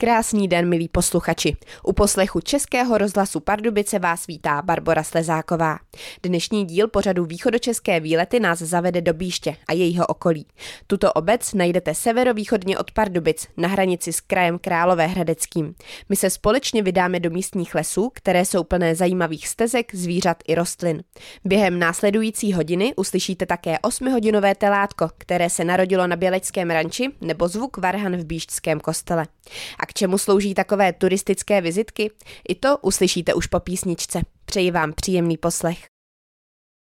Krásný den, milí posluchači. U poslechu Českého rozhlasu Pardubice vás vítá Barbara Slezáková. Dnešní díl pořadu Východočeské výlety nás zavede do Bíště a jejího okolí. Tuto obec najdete severovýchodně od Pardubic, na hranici s krajem Králové Hradeckým. My se společně vydáme do místních lesů, které jsou plné zajímavých stezek, zvířat i rostlin. Během následující hodiny uslyšíte také 8-hodinové telátko, které se narodilo na Běleckém ranči nebo zvuk varhan v Bíštském kostele. A k čemu slouží takové turistické vizitky? I to uslyšíte už po písničce. Přeji vám příjemný poslech.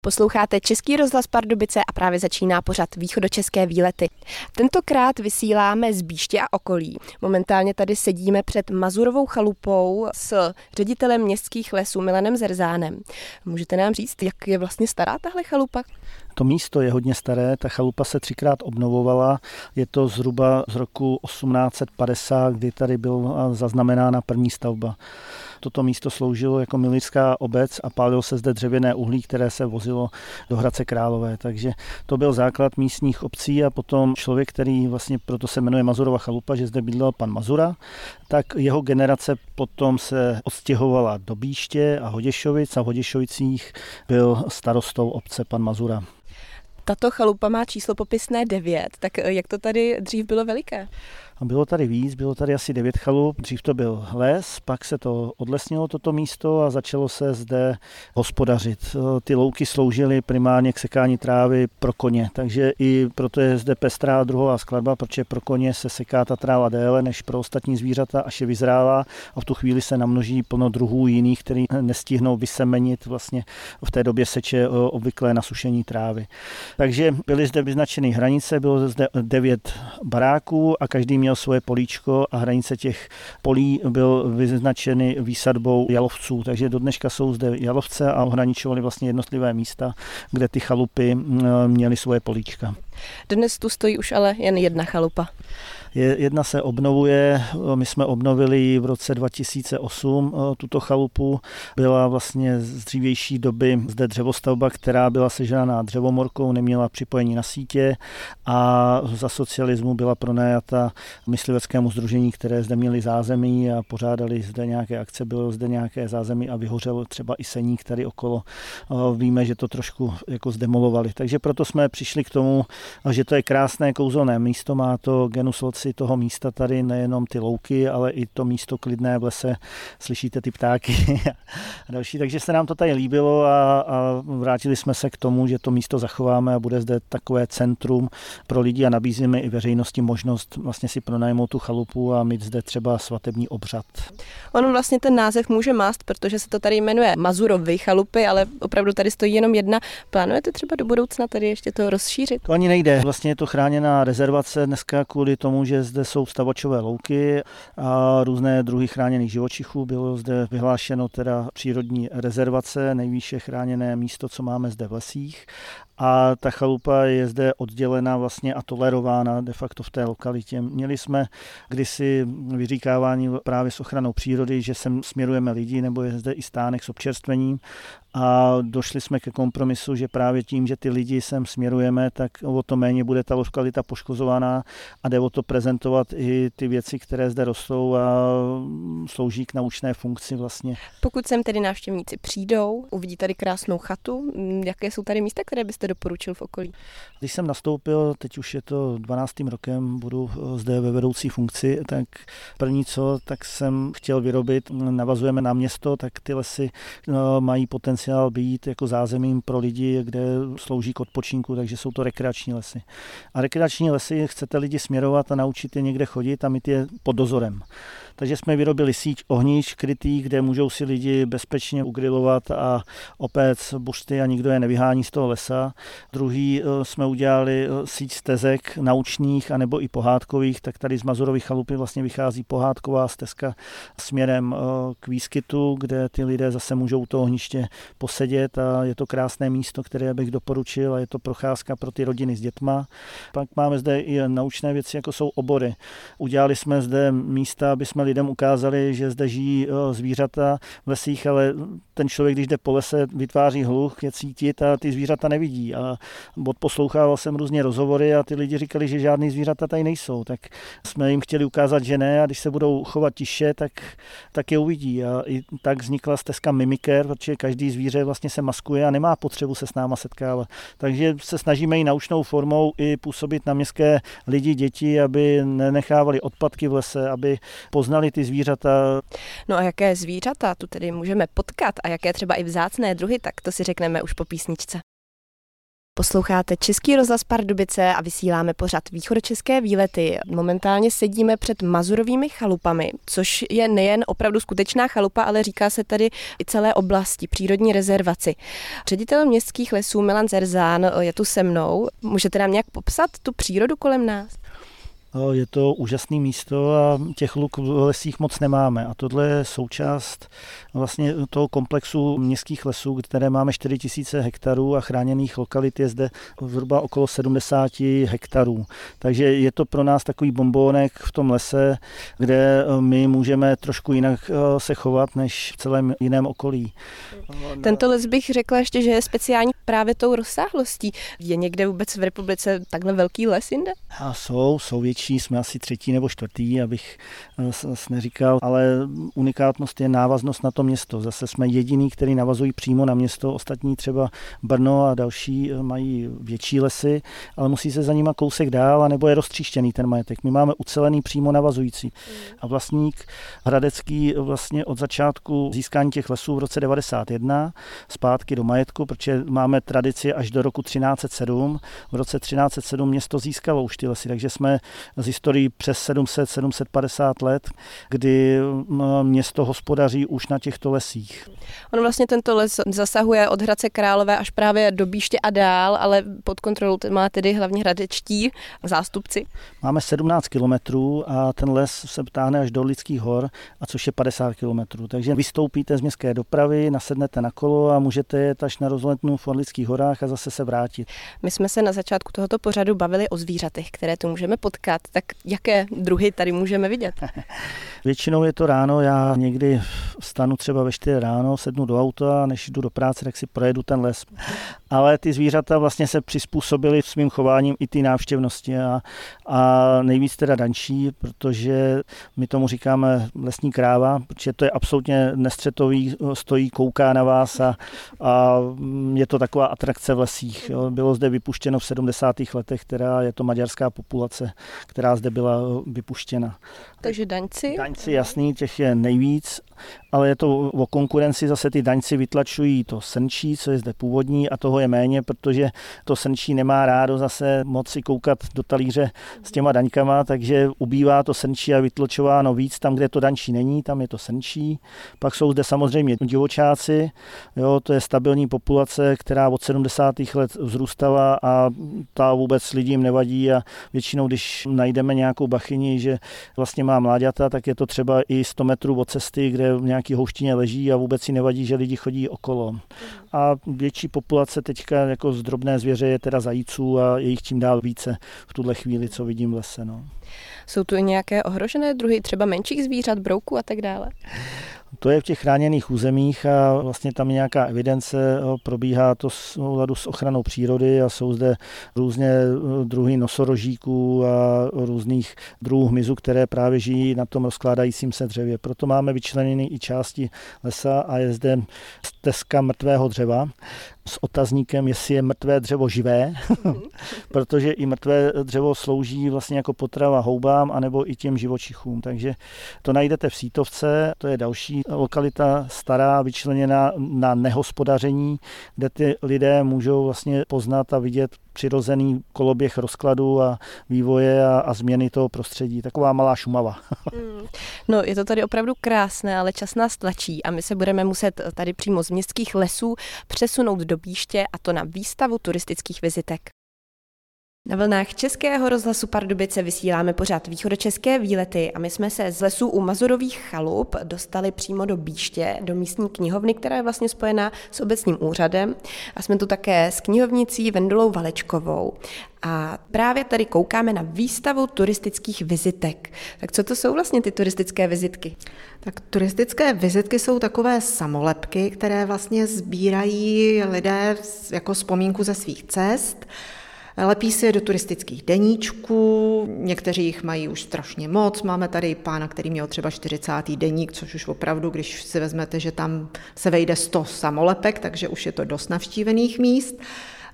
Posloucháte Český rozhlas Pardubice a právě začíná pořad Východočeské výlety. Tentokrát vysíláme z Bíště a okolí. Momentálně tady sedíme před Mazurovou chalupou s ředitelem městských lesů Milanem Zerzánem. Můžete nám říct, jak je vlastně stará tahle chalupa? To místo je hodně staré, ta chalupa se třikrát obnovovala. Je to zhruba z roku 1850, kdy tady byla zaznamenána první stavba. Toto místo sloužilo jako milická obec a pálilo se zde dřevěné uhlí, které se vozilo do Hradce Králové. Takže to byl základ místních obcí a potom člověk, který vlastně proto se jmenuje Mazurova chalupa, že zde bydlel pan Mazura, tak jeho generace potom se odstěhovala do Bíště a Hoděšovic a v Hoděšovicích byl starostou obce pan Mazura. Tato chalupa má číslo popisné 9, tak jak to tady dřív bylo veliké? A bylo tady víc, bylo tady asi devět chalup. Dřív to byl les, pak se to odlesnilo toto místo a začalo se zde hospodařit. Ty louky sloužily primárně k sekání trávy pro koně, takže i proto je zde pestrá druhová skladba, protože pro koně se seká ta tráva déle než pro ostatní zvířata, až je vyzrává a v tu chvíli se namnoží plno druhů jiných, který nestihnou vysemenit vlastně v té době seče obvyklé nasušení trávy. Takže byly zde vyznačeny hranice, bylo zde devět baráků a každý měl měl svoje políčko a hranice těch polí byl vyznačeny výsadbou jalovců, takže do dneška jsou zde jalovce a ohraničovali vlastně jednotlivé místa, kde ty chalupy měly svoje políčka. Dnes tu stojí už ale jen jedna chalupa. Jedna se obnovuje, my jsme obnovili v roce 2008 eh, tuto chalupu. Byla vlastně z dřívější doby zde dřevostavba, která byla sežraná dřevomorkou, neměla připojení na sítě a za socialismu byla pronajata mysliveckému združení, které zde měli zázemí a pořádali zde nějaké akce, bylo zde nějaké zázemí a vyhořel třeba i seník tady okolo. Eh, víme, že to trošku jako zdemolovali. Takže proto jsme přišli k tomu, že to je krásné kouzelné místo, má to genus loci toho místa tady nejenom ty louky, ale i to místo klidné v lese, slyšíte ty ptáky a další. Takže se nám to tady líbilo a, a vrátili jsme se k tomu, že to místo zachováme a bude zde takové centrum pro lidi a nabízíme i veřejnosti možnost vlastně si pronajmout tu chalupu a mít zde třeba svatební obřad. On vlastně ten název může mást, protože se to tady jmenuje Mazurovy chalupy, ale opravdu tady stojí jenom jedna. Plánujete třeba do budoucna tady ještě to rozšířit? To ani nejde. Vlastně je to chráněná rezervace dneska kvůli tomu, že zde jsou stavačové louky a různé druhy chráněných živočichů. Bylo zde vyhlášeno teda přírodní rezervace, nejvýše chráněné místo, co máme zde v lesích a ta chalupa je zde oddělena vlastně a tolerována de facto v té lokalitě. Měli jsme kdysi vyříkávání právě s ochranou přírody, že sem směrujeme lidi, nebo je zde i stánek s občerstvením a došli jsme ke kompromisu, že právě tím, že ty lidi sem směrujeme, tak o to méně bude ta lokalita poškozovaná a jde o to prezentovat i ty věci, které zde rostou a slouží k naučné funkci vlastně. Pokud sem tedy návštěvníci přijdou, uvidí tady krásnou chatu, jaké jsou tady místa, které byste doporučil v okolí? Když jsem nastoupil, teď už je to 12. rokem, budu zde ve vedoucí funkci, tak první co, tak jsem chtěl vyrobit, navazujeme na město, tak ty lesy no, mají potenciál potenciál být jako zázemím pro lidi, kde slouží k odpočinku, takže jsou to rekreační lesy. A rekreační lesy chcete lidi směrovat a naučit je někde chodit a mít je pod dozorem. Takže jsme vyrobili síť ohnišť krytých, kde můžou si lidi bezpečně ugrilovat a opět bušty a nikdo je nevyhání z toho lesa. Druhý eh, jsme udělali eh, síť stezek naučných anebo i pohádkových, tak tady z Mazurových chalupy vlastně vychází pohádková stezka směrem eh, k výskytu, kde ty lidé zase můžou to ohniště posedět a je to krásné místo, které bych doporučil a je to procházka pro ty rodiny s dětma. Pak máme zde i naučné věci, jako jsou obory. Udělali jsme zde místa, aby jsme lidem ukázali, že zde žijí zvířata v lesích, ale ten člověk, když jde po lese, vytváří hluch, je cítit a ty zvířata nevidí. A odposlouchával jsem různě rozhovory a ty lidi říkali, že žádný zvířata tady nejsou. Tak jsme jim chtěli ukázat, že ne a když se budou chovat tiše, tak, tak je uvidí. A i tak vznikla stezka Mimiker, protože každý zvíře vlastně se maskuje a nemá potřebu se s náma setkávat. Takže se snažíme i naučnou formou i působit na městské lidi, děti, aby nenechávali odpadky v lese, aby poznali ty zvířata. No a jaké zvířata tu tedy můžeme potkat a jaké třeba i vzácné druhy, tak to si řekneme už po písničce. Posloucháte Český rozhlas Pardubice a vysíláme pořad východočeské výlety. Momentálně sedíme před Mazurovými chalupami, což je nejen opravdu skutečná chalupa, ale říká se tady i celé oblasti, přírodní rezervaci. Ředitel městských lesů Milan Zerzán je tu se mnou. Můžete nám nějak popsat tu přírodu kolem nás? Je to úžasné místo a těch luk v lesích moc nemáme. A tohle je součást vlastně toho komplexu městských lesů, které máme 4000 hektarů a chráněných lokalit je zde zhruba okolo 70 hektarů. Takže je to pro nás takový bombónek v tom lese, kde my můžeme trošku jinak eh, se chovat než v celém jiném okolí. Tento les bych řekla ještě, že je speciální právě tou rozsáhlostí. Je někde vůbec v republice takhle velký les jinde? A jsou, jsou větší největší, jsme asi třetí nebo čtvrtý, abych eh, neříkal, ale unikátnost je návaznost na to město. Zase jsme jediný, který navazují přímo na město, ostatní třeba Brno a další eh, mají větší lesy, ale musí se za nima kousek dál, nebo je roztříštěný ten majetek. My máme ucelený přímo navazující. A vlastník Hradecký vlastně od začátku získání těch lesů v roce 91 zpátky do majetku, protože máme tradici až do roku 1307. V roce 1307 město získalo už ty lesy, takže jsme z historií přes 700-750 let, kdy město hospodaří už na těchto lesích. On vlastně tento les zasahuje od Hradce Králové až právě do Bíště a dál, ale pod kontrolou má tedy hlavně hradečtí zástupci. Máme 17 kilometrů a ten les se ptáhne až do Lidských hor, a což je 50 kilometrů. Takže vystoupíte z městské dopravy, nasednete na kolo a můžete jet až na rozletnu v Lidských horách a zase se vrátit. My jsme se na začátku tohoto pořadu bavili o zvířatech, které tu můžeme potkat tak jaké druhy tady můžeme vidět? Většinou je to ráno, já někdy stanu třeba ve 4 ráno, sednu do auta a než jdu do práce, tak si projedu ten les. Ale ty zvířata vlastně se přizpůsobily svým chováním i ty návštěvnosti a, a nejvíc teda dančí, protože my tomu říkáme lesní kráva, protože to je absolutně nestřetový, stojí, kouká na vás a, a je to taková atrakce v lesích. Jo. Bylo zde vypuštěno v 70. letech, která je to maďarská populace, která zde byla vypuštěna. Takže daňci? Daňci, jasný, těch je nejvíc, ale je to o konkurenci, zase ty daňci vytlačují to srnčí, co je zde původní a toho je méně, protože to srnčí nemá rádo zase moci koukat do talíře s těma daňkama, takže ubývá to srnčí a vytlačováno víc tam, kde to daňčí není, tam je to srnčí. Pak jsou zde samozřejmě divočáci, jo, to je stabilní populace, která od 70. let vzrůstala a ta vůbec lidím nevadí a většinou, když najdeme nějakou bachyni, že vlastně má mláďata, tak je to třeba i 100 metrů od cesty, kde v nějaký houštině leží a vůbec si nevadí, že lidi chodí okolo. A větší populace teďka jako z drobné zvěře je teda zajíců a je jich čím dál více v tuhle chvíli, co vidím v lese. No. Jsou tu i nějaké ohrožené druhy, třeba menších zvířat, brouků a tak dále? To je v těch chráněných územích a vlastně tam nějaká evidence, probíhá to s souladu s ochranou přírody a jsou zde různě druhy nosorožíků a různých druhů hmyzu, které právě žijí na tom rozkládajícím se dřevě. Proto máme vyčleněny i části lesa a je zde stezka mrtvého dřeva s otazníkem, jestli je mrtvé dřevo živé, protože i mrtvé dřevo slouží vlastně jako potrava houbám anebo i těm živočichům. Takže to najdete v Sítovce, to je další lokalita stará, vyčleněná na nehospodaření, kde ty lidé můžou vlastně poznat a vidět přirozený koloběh rozkladu a vývoje a, a změny toho prostředí. Taková malá šumava. Mm. No, je to tady opravdu krásné, ale čas nás tlačí a my se budeme muset tady přímo z městských lesů přesunout do Bíště a to na výstavu turistických vizitek. Na vlnách Českého rozhlasu Pardubice vysíláme pořád východočeské výlety a my jsme se z lesů u Mazurových chalup dostali přímo do Bíště, do místní knihovny, která je vlastně spojená s obecním úřadem a jsme tu také s knihovnicí Vendulou Valečkovou. A právě tady koukáme na výstavu turistických vizitek. Tak co to jsou vlastně ty turistické vizitky? Tak turistické vizitky jsou takové samolepky, které vlastně sbírají lidé jako vzpomínku ze svých cest. Lepí si je do turistických deníčků, někteří jich mají už strašně moc. Máme tady pána, který měl třeba 40. deník, což už opravdu, když si vezmete, že tam se vejde 100 samolepek, takže už je to dost navštívených míst.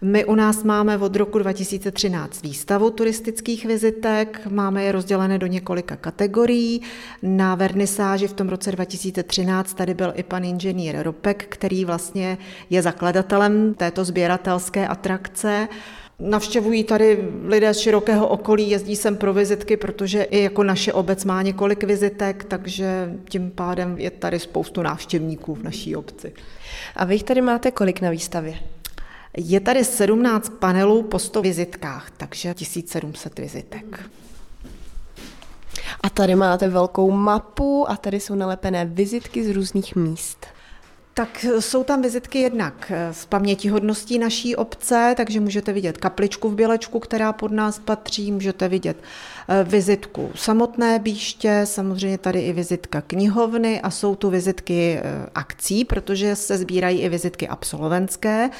My u nás máme od roku 2013 výstavu turistických vizitek, máme je rozdělené do několika kategorií. Na vernisáži v tom roce 2013 tady byl i pan inženýr Ropek, který vlastně je zakladatelem této sběratelské atrakce. Navštěvují tady lidé z širokého okolí, jezdí sem pro vizitky, protože i jako naše obec má několik vizitek, takže tím pádem je tady spoustu návštěvníků v naší obci. A vy jich tady máte kolik na výstavě? Je tady 17 panelů po 100 vizitkách, takže 1700 vizitek. A tady máte velkou mapu a tady jsou nalepené vizitky z různých míst. Tak jsou tam vizitky jednak z pamětihodností naší obce, takže můžete vidět kapličku v Bělečku, která pod nás patří, můžete vidět eh, vizitku samotné bíště, samozřejmě tady i vizitka knihovny a jsou tu vizitky eh, akcí, protože se sbírají i vizitky absolventské.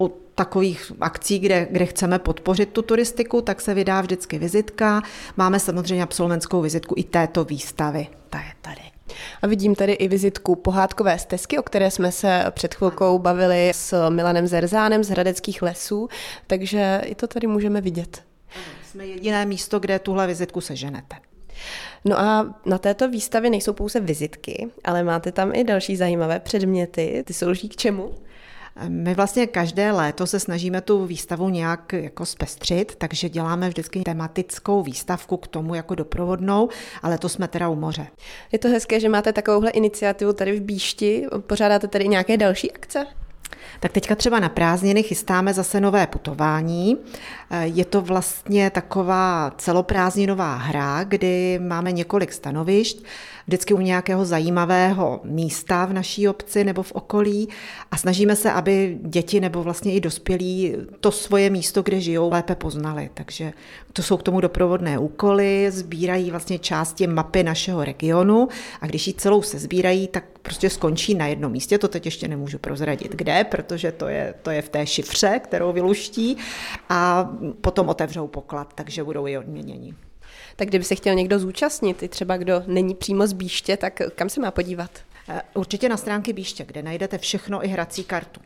U takových akcí, kde, kde chceme podpořit tu turistiku, tak se vydá vždycky vizitka. Máme samozřejmě absolventskou vizitku i této výstavy. Ta je tady. A vidím tady i vizitku pohádkové stezky, o které jsme se před chvilkou bavili s Milanem Zerzánem z Hradeckých lesů, takže i to tady můžeme vidět. Jsme jediné místo, kde tuhle vizitku seženete. No a na této výstavě nejsou pouze vizitky, ale máte tam i další zajímavé předměty. Ty slouží k čemu? My vlastně každé léto se snažíme tu výstavu nějak jako zpestřit, takže děláme vždycky tematickou výstavku k tomu jako doprovodnou, ale to jsme teda u moře. Je to hezké, že máte takovouhle iniciativu tady v Bíšti. Pořádáte tady nějaké další akce? Tak teďka třeba na prázdniny chystáme zase nové putování. Je to vlastně taková celoprázdninová hra, kdy máme několik stanovišť vždycky u nějakého zajímavého místa v naší obci nebo v okolí a snažíme se, aby děti nebo vlastně i dospělí to svoje místo, kde žijou, lépe poznali. Takže to jsou k tomu doprovodné úkoly, sbírají vlastně části mapy našeho regionu a když ji celou se sbírají, tak prostě skončí na jednom místě. To teď ještě nemůžu prozradit, kde, protože to je, to je v té šifře, kterou vyluští a potom otevřou poklad, takže budou i odměněni. Tak kdyby se chtěl někdo zúčastnit, i třeba kdo není přímo z Bíště, tak kam se má podívat? Eh, určitě na stránky Bíště, kde najdete všechno i hrací kartu.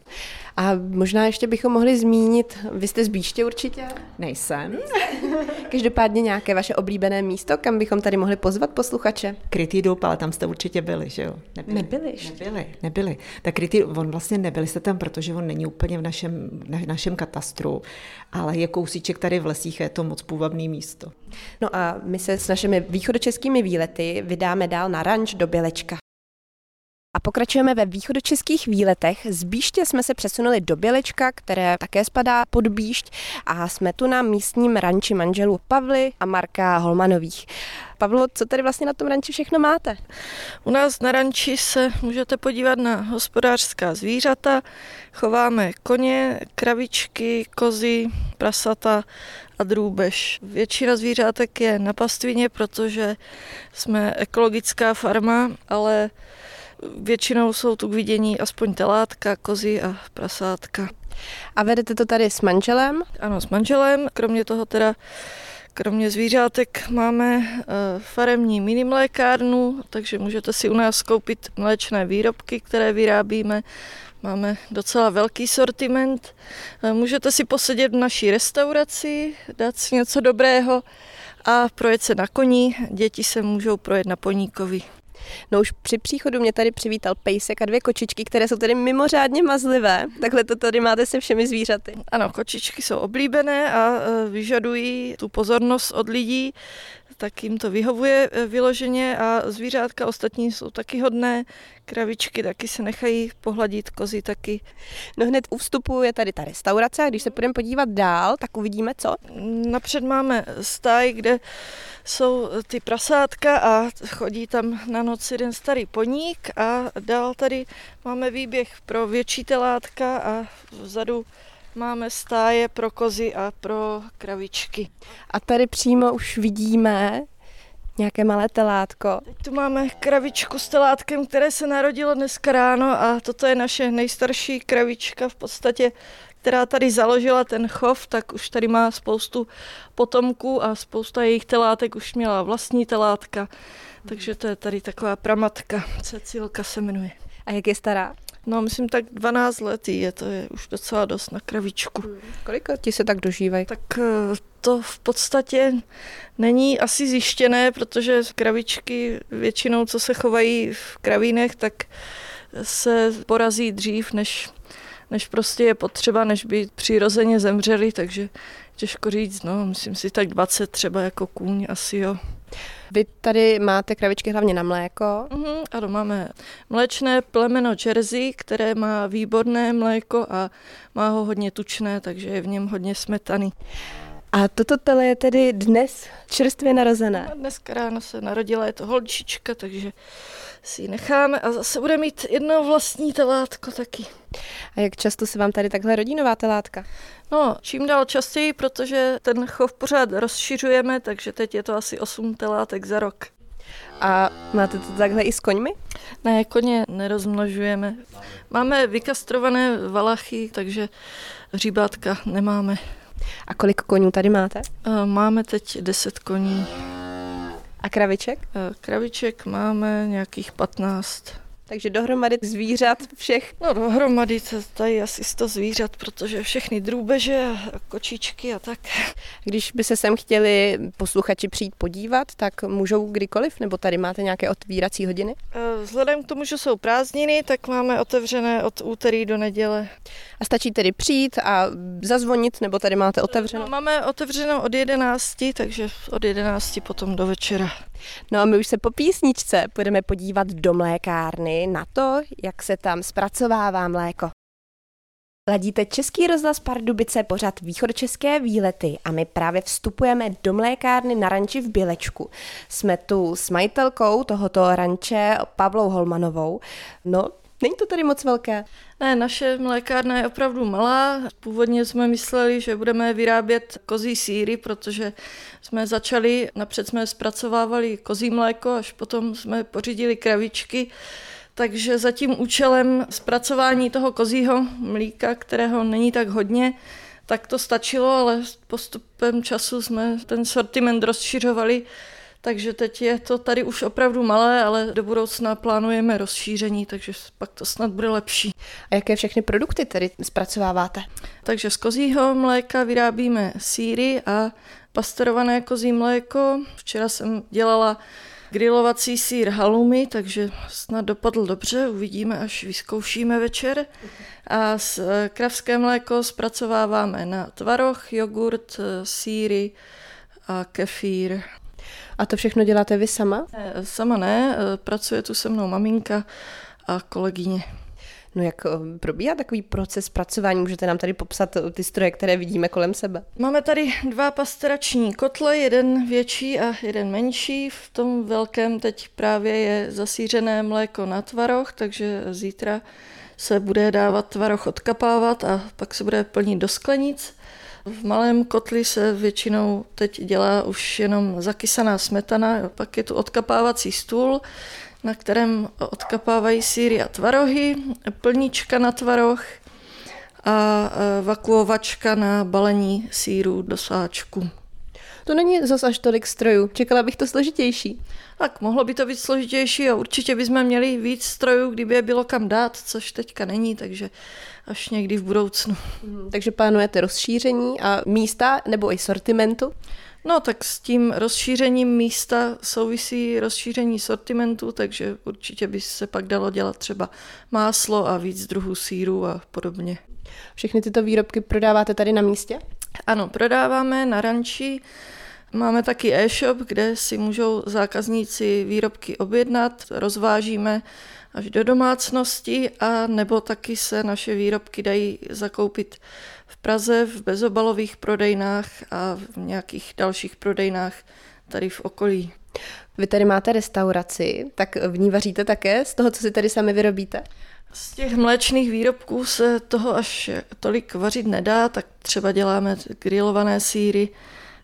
A možná ještě bychom mohli zmínit, vy jste z Bíště určitě? Nejsem. Každopádně nějaké vaše oblíbené místo, kam bychom tady mohli pozvat posluchače? Krytý doup, ale tam jste určitě byli, že jo? Nebyli. Nebyli. Nebyli, nebyli. Tak krytý, on vlastně nebyli jste tam, protože on není úplně v našem, v našem katastru, ale je kousíček tady v lesích, je to moc půvabný místo. No a my se s našimi východočeskými výlety vydáme dál na ranč do Bělečka. A pokračujeme ve východočeských výletech. Z Bíště jsme se přesunuli do Bělečka, které také spadá pod Bíšť a jsme tu na místním ranči manželů Pavly a Marka Holmanových. Pavlo, co tady vlastně na tom ranči všechno máte? U nás na ranči se můžete podívat na hospodářská zvířata. Chováme koně, kravičky, kozy, prasata a drůbež. Většina zvířátek je na pastvině, protože jsme ekologická farma, ale Většinou jsou tu k vidění aspoň telátka, kozy a prasátka. A vedete to tady s manželem? Ano, s manželem. Kromě toho teda Kromě zvířátek máme eh, faremní minimlékárnu, takže můžete si u nás koupit mléčné výrobky, které vyrábíme. Máme docela velký sortiment. Eh, můžete si posedět v naší restauraci, dát si něco dobrého a projet se na koni. Děti se můžou projet na poníkovi. No už při příchodu mě tady přivítal pejsek a dvě kočičky, které jsou tady mimořádně mazlivé. Takhle to tady máte se všemi zvířaty. Ano, kočičky jsou oblíbené a e, vyžadují tu pozornost od lidí, tak jim to vyhovuje eh, vyloženě a zvířátka ostatní jsou taky hodné, kravičky taky se nechají pohladit, kozy taky. No hned u vstupu je tady ta restaurace a když se budeme podívat dál, tak uvidíme co? Napřed máme stáj, kde jsou ty prasátka a chodí tam na noc jeden starý poník a dál tady máme výběh pro větší telátka a vzadu máme stáje pro kozy a pro kravičky. A tady přímo už vidíme nějaké malé telátko. Teď tu máme kravičku s telátkem, které se narodilo dneska ráno a toto je naše nejstarší kravička v podstatě, která tady založila ten chov, tak už tady má spoustu potomků a spousta jejich telátek už měla vlastní telátka. Takže to je tady taková pramatka, Cecilka se jmenuje. A jak je stará? No, myslím tak 12 let je, to je už docela dost na kravičku. Hmm. Kolik ti se tak dožívají? Tak eh, to v podstatě není asi zjištěné, protože kravičky většinou, co se chovají v kravínech, tak se porazí dřív, než, než prostě je potřeba, než by přirozeně zemřeli, takže těžko říct, no, myslím si tak 20 třeba jako kůň asi jo. Vy tady máte kravičky hlavně na mléko. Uh-huh, ano, máme mléčné plemeno Jersey, které má výborné mléko a má ho hodně tučné, takže je v něm hodně smetany. A toto tele je tedy dnes čerstvě narozené? No, dneska ráno se narodila, je to holčička, takže si ji necháme a zase bude mít jedno vlastní telátko taky. A jak často se vám tady takhle rodí nová telátka? No, čím dál častěji, protože ten chov pořád rozšiřujeme, takže teď je to asi 8 telátek za rok. A máte to takhle i s koňmi? Ne, koně nerozmnožujeme. Máme vykastrované valachy, takže hříbátka nemáme. A kolik konňů tady máte? Máme teď 10 koní. A kraviček? Kraviček máme nějakých 15. Takže dohromady zvířat všech? No dohromady to tady asi 100 zvířat, protože všechny drůbeže a kočičky a tak. Když by se sem chtěli posluchači přijít podívat, tak můžou kdykoliv? Nebo tady máte nějaké otvírací hodiny? Eh, vzhledem k tomu, že jsou prázdniny, tak máme otevřené od úterý do neděle. A stačí tedy přijít a zazvonit, nebo tady máte otevřeno? No, máme otevřeno od 11, takže od 11 potom do večera. No a my už se po písničce budeme podívat do mlékárny na to, jak se tam zpracovává mléko. Ladíte Český rozhlas Pardubice pořad východočeské výlety a my právě vstupujeme do mlékárny na ranči v Bělečku. Jsme tu s majitelkou tohoto ranče Pavlou Holmanovou. No, Není to tady moc velké? Ne, naše mlékárna je opravdu malá. Původně jsme mysleli, že budeme vyrábět kozí síry, protože jsme začali, napřed jsme zpracovávali kozí mléko, až potom jsme pořídili kravičky. Takže za tím účelem zpracování toho kozího mlíka, kterého není tak hodně, tak to stačilo, ale postupem času jsme ten sortiment rozšiřovali takže teď je to tady už opravdu malé, ale do budoucna plánujeme rozšíření, takže pak to snad bude lepší. A jaké všechny produkty tedy zpracováváte? Takže z kozího mléka vyrábíme síry a pastorované kozí mléko. Včera jsem dělala grilovací sír halumi, takže snad dopadl dobře, uvidíme, až vyzkoušíme večer. A z eh, kravské mléko zpracováváme na tvaroh, jogurt, eh, síry a kefír. A to všechno děláte vy sama? Ne, sama ne, e, pracuje tu se mnou maminka a kolegyně. No jak e, probíhá takový proces pracování? Můžete nám tady popsat e, ty stroje, které vidíme kolem sebe? Máme tady dva pasterační kotle, jeden větší a jeden menší. V tom velkém teď právě je zasířené mléko na tvaroh, takže zítra se bude dávat tvaroh odkapávat a pak se bude plnit do sklenic. V malém kotli se většinou teď dělá už jenom zakysaná smetana, pak je tu odkapávací stůl, na kterém odkapávají síry a tvarohy, plnička na tvaroh a vakuovačka na balení síru do sáčku. To není zas až tolik strojů. Čekala bych to složitější. Tak mohlo by to být složitější a určitě bychom měli víc strojů, kdyby je bylo kam dát, což teďka není, takže až někdy v budoucnu. Hmm, takže plánujete rozšíření a místa nebo i sortimentu? No tak s tím rozšířením místa souvisí rozšíření sortimentu, takže určitě by se pak dalo dělat třeba máslo a víc druhů síru a podobně. Všechny tyto výrobky prodáváte tady na místě? Ano, prodáváme na ranči Máme taky e-shop, kde si můžou zákazníci výrobky objednat, rozvážíme až do domácnosti a nebo taky se naše výrobky dají zakoupit v Praze v bezobalových prodejnách a v nějakých dalších prodejnách tady v okolí. Vy tady máte restauraci, tak v ní vaříte také z toho, co si tady sami vyrobíte? Z těch mléčných výrobků se toho až tolik vařit nedá, tak třeba děláme grilované síry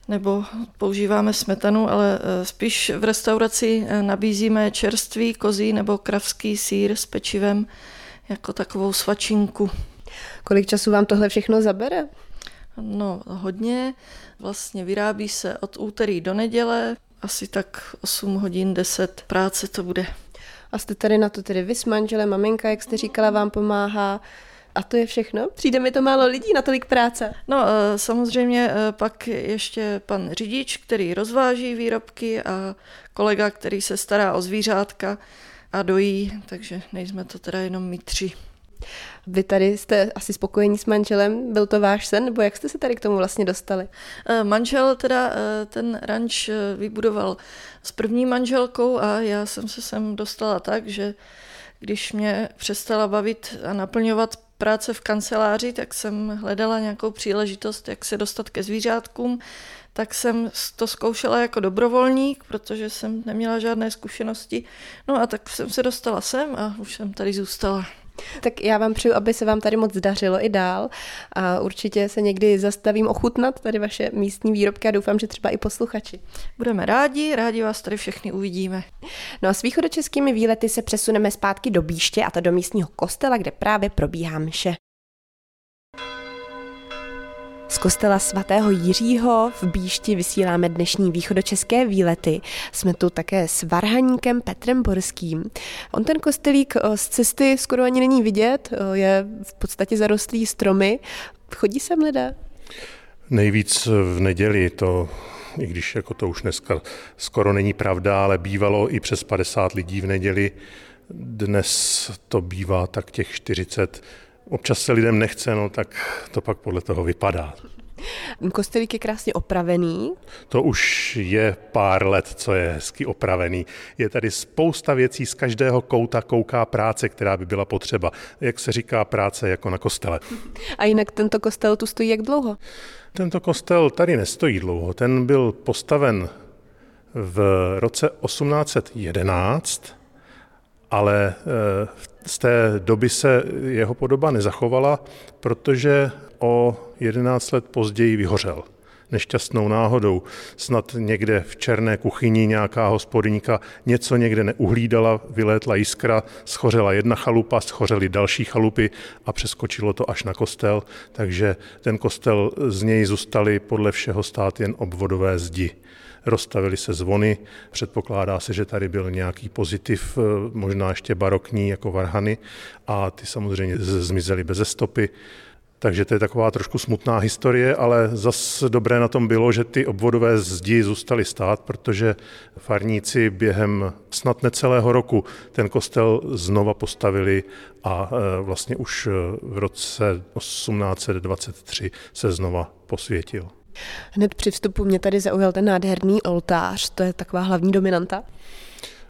nebo používáme smetanu, ale eh, spíš v restauraci eh, nabízíme čerstvý kozí nebo kravský sír s pečivem jako takovou svačinku. Kolik času vám tohle všechno zabere? No, hodně. Vlastně vyrábí se od úterý do neděle, asi tak 8 hodin, 10 práce to bude. A jste tady na to tedy vy s manželem, maminka, jak jste říkala, vám pomáhá. A to je všechno? Přijde mi to málo lidí na tolik práce. No eh, samozřejmě eh, pak ještě pan řidič, který rozváží výrobky a kolega, který se stará o zvířátka a dojí, takže nejsme to teda jenom my tři. Vy tady jste asi spokojení s manželem, byl to váš sen, nebo jak jste se tady k tomu vlastně dostali? Eh, manžel teda ten ranč vybudoval s první manželkou a já jsem se sem dostala tak, že když mě přestala bavit a naplňovat práce v kanceláři, tak jsem hledala nějakou příležitost, jak se dostat ke zvířátkům, tak jsem to zkoušela jako dobrovolník, protože jsem neměla žádné zkušenosti. No a tak jsem se dostala sem a už jsem tady zůstala. Tak já vám přeju, aby se vám tady moc dařilo i dál a určitě se někdy zastavím ochutnat tady vaše místní výrobky a doufám, že třeba i posluchači. Budeme rádi, rádi vás tady všechny uvidíme. No a s východočeskými výlety se přesuneme zpátky do Bíště a to do místního kostela, kde právě probíhá mše. Z kostela svatého Jiřího v Bíšti vysíláme dnešní východočeské výlety. Jsme tu také s varhaníkem Petrem Borským. On ten kostelík eh, z cesty skoro ani není vidět, eh, je v podstatě zarostlý stromy. Chodí sem lidé? Nejvíc v neděli to i když jako to už dneska skoro není pravda, ale bývalo i přes 50 lidí v neděli. Dnes to bývá tak těch 40 občas se lidem nechce, no tak to pak podle toho vypadá. Kostelík je krásně opravený. To už je pár let, co je hezky opravený. Je tady spousta věcí, z každého kouta kouká práce, která by byla potřeba. Jak se říká práce jako na kostele. A jinak tento kostel tu stojí jak dlouho? Tento kostel tady nestojí dlouho. Ten byl postaven v roce 1811 ale eh, z té doby se jeho podoba nezachovala, protože o 11 let později vyhořel nešťastnou náhodou. Snad někde v černé kuchyni nějaká hospodyníka něco někde neuhlídala, vylétla jiskra, schořela jedna chalupa, schořely další chalupy a přeskočilo to až na kostel, takže ten kostel z něj zůstaly podle všeho stát jen obvodové zdi rozstavily se zvony, předpokládá se, že tady byl nějaký pozitiv, eh, možná ještě barokní jako varhany a ty samozřejmě zmizely bez stopy. Takže to je taková trošku smutná historie, ale zas dobré na tom bylo, že ty obvodové zdi zůstaly stát, protože farníci během snad necelého roku ten kostel znova postavili a eh, vlastně už eh, v roce 1823 se znova posvětil. Hned při vstupu mě tady zaujal ten nádherný oltář, to je taková hlavní dominanta.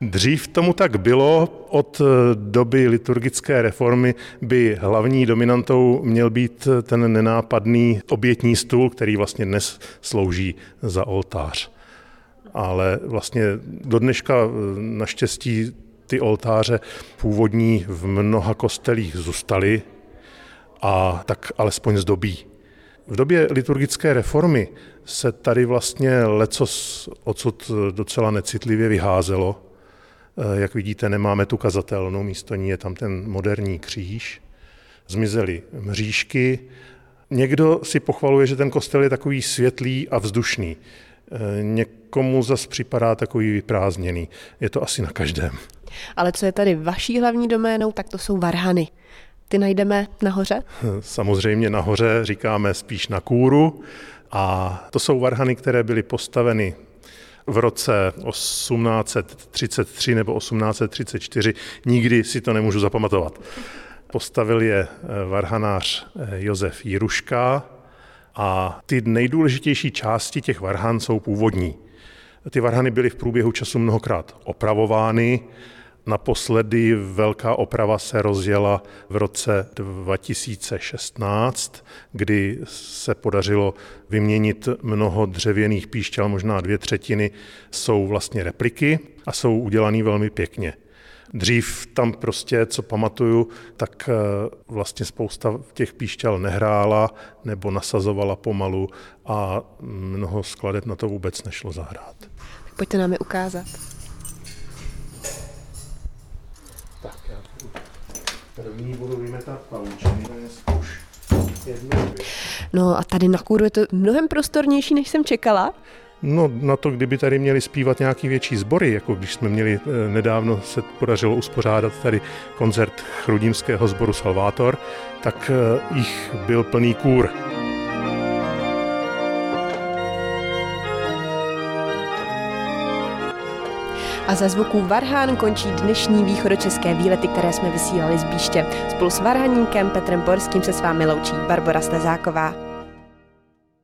Dřív tomu tak bylo, od eh, doby liturgické reformy by hlavní dominantou měl být ten nenápadný obětní stůl, který vlastně dnes slouží za oltář. Ale vlastně do dneška eh, naštěstí ty oltáře původní v mnoha kostelích zůstaly a tak alespoň zdobí v době liturgické reformy se tady vlastně lecos odsud docela necitlivě vyházelo. Eh, jak vidíte, nemáme tu kazatelnou, místo ní je tam ten moderní kříž. Zmizely mřížky. Někdo si pochvaluje, že ten kostel je takový světlý a vzdušný. Eh, někomu zas připadá takový vyprázdněný. Je to asi na každém. Ale co je tady vaší hlavní doménou, tak to jsou varhany. Ty najdeme nahoře? Samozřejmě nahoře říkáme spíš na kůru. A to jsou varhany, které byly postaveny v roce 1833 nebo 1834. Nikdy si to nemůžu zapamatovat. Postavil je eh, varhanář eh, Josef Jiruška A ty nejdůležitější části těch varhan jsou původní. Ty varhany byly v průběhu času mnohokrát opravovány, Naposledy velká oprava se rozjela v roce 2016, kdy se podařilo vyměnit mnoho dřevěných píšťal, možná dvě třetiny jsou vlastně repliky a jsou udělaný velmi pěkně. Dřív tam prostě, co pamatuju, tak eh, vlastně spousta těch píšťal nehrála nebo nasazovala pomalu a mnoho skladeb na to vůbec nešlo zahrát. Pojďte nám je ukázat. První budu vymetat paučiny, už No a tady na kůru je to mnohem prostornější, než jsem čekala. No na to, kdyby tady měli zpívat nějaký větší sbory, jako když jsme měli eh, nedávno se podařilo uspořádat tady koncert chrudímského sboru Salvátor, tak eh, jich byl plný kůr. A za zvuků Varhán končí dnešní východočeské výlety, které jsme vysílali z Bíště. Spolu s Varhaníkem Petrem Borským se s vámi loučí Barbara Stezáková.